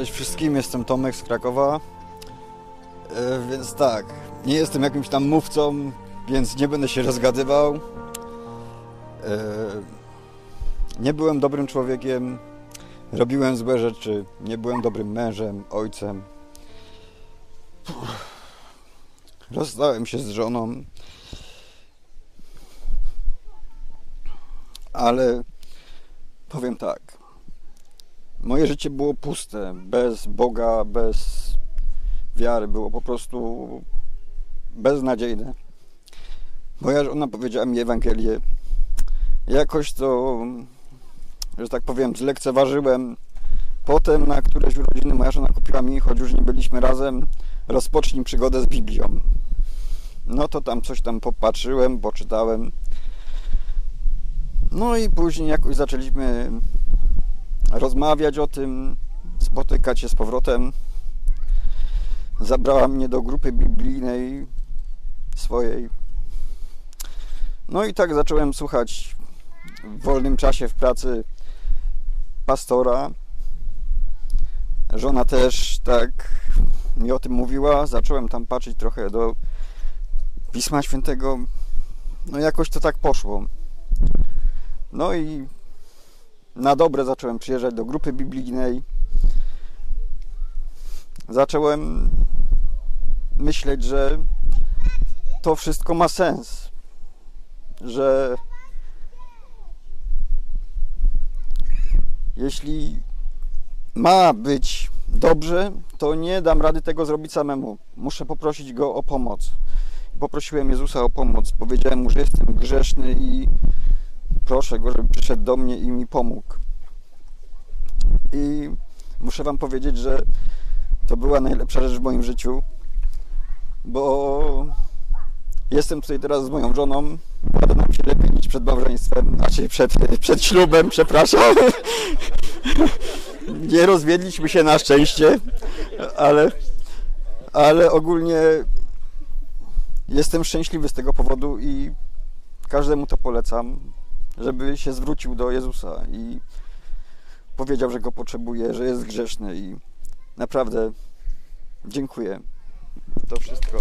Cześć wszystkim, jestem Tomek z Krakowa. E, więc tak, nie jestem jakimś tam mówcą, więc nie będę się rozgadywał. E, nie byłem dobrym człowiekiem, robiłem złe rzeczy, nie byłem dobrym mężem, ojcem. Rozstałem się z żoną. Ale powiem tak. Moje życie było puste, bez Boga, bez wiary, było po prostu beznadziejne. Moja żona powiedziała mi Ewangelię. Jakoś to, że tak powiem, zlekceważyłem. Potem na któreś urodziny moja żona kupiła mi, choć już nie byliśmy razem, rozpocznij przygodę z Biblią. No to tam coś tam popatrzyłem, poczytałem. No i później jakoś zaczęliśmy rozmawiać o tym, spotykać się z powrotem. Zabrała mnie do grupy biblijnej swojej. No i tak zacząłem słuchać w wolnym czasie w pracy pastora. Żona też tak mi o tym mówiła. Zacząłem tam patrzeć trochę do Pisma Świętego. No jakoś to tak poszło. No i na dobre zacząłem przyjeżdżać do grupy biblijnej. Zacząłem myśleć, że to wszystko ma sens. Że jeśli ma być dobrze, to nie dam rady tego zrobić samemu. Muszę poprosić go o pomoc. Poprosiłem Jezusa o pomoc. Powiedziałem mu, że jestem grzeszny i proszę go, żeby przyszedł do mnie i mi pomógł. I muszę Wam powiedzieć, że to była najlepsza rzecz w moim życiu, bo jestem tutaj teraz z moją żoną. Pada nam się lepiej niż przed małżeństwem, znaczy przed, przed ślubem, przepraszam. Nie rozwiedliśmy się na szczęście, ale, ale ogólnie jestem szczęśliwy z tego powodu i każdemu to polecam, żeby się zwrócił do Jezusa i powiedział, że go potrzebuje, że jest grzeszny i naprawdę dziękuję. To wszystko.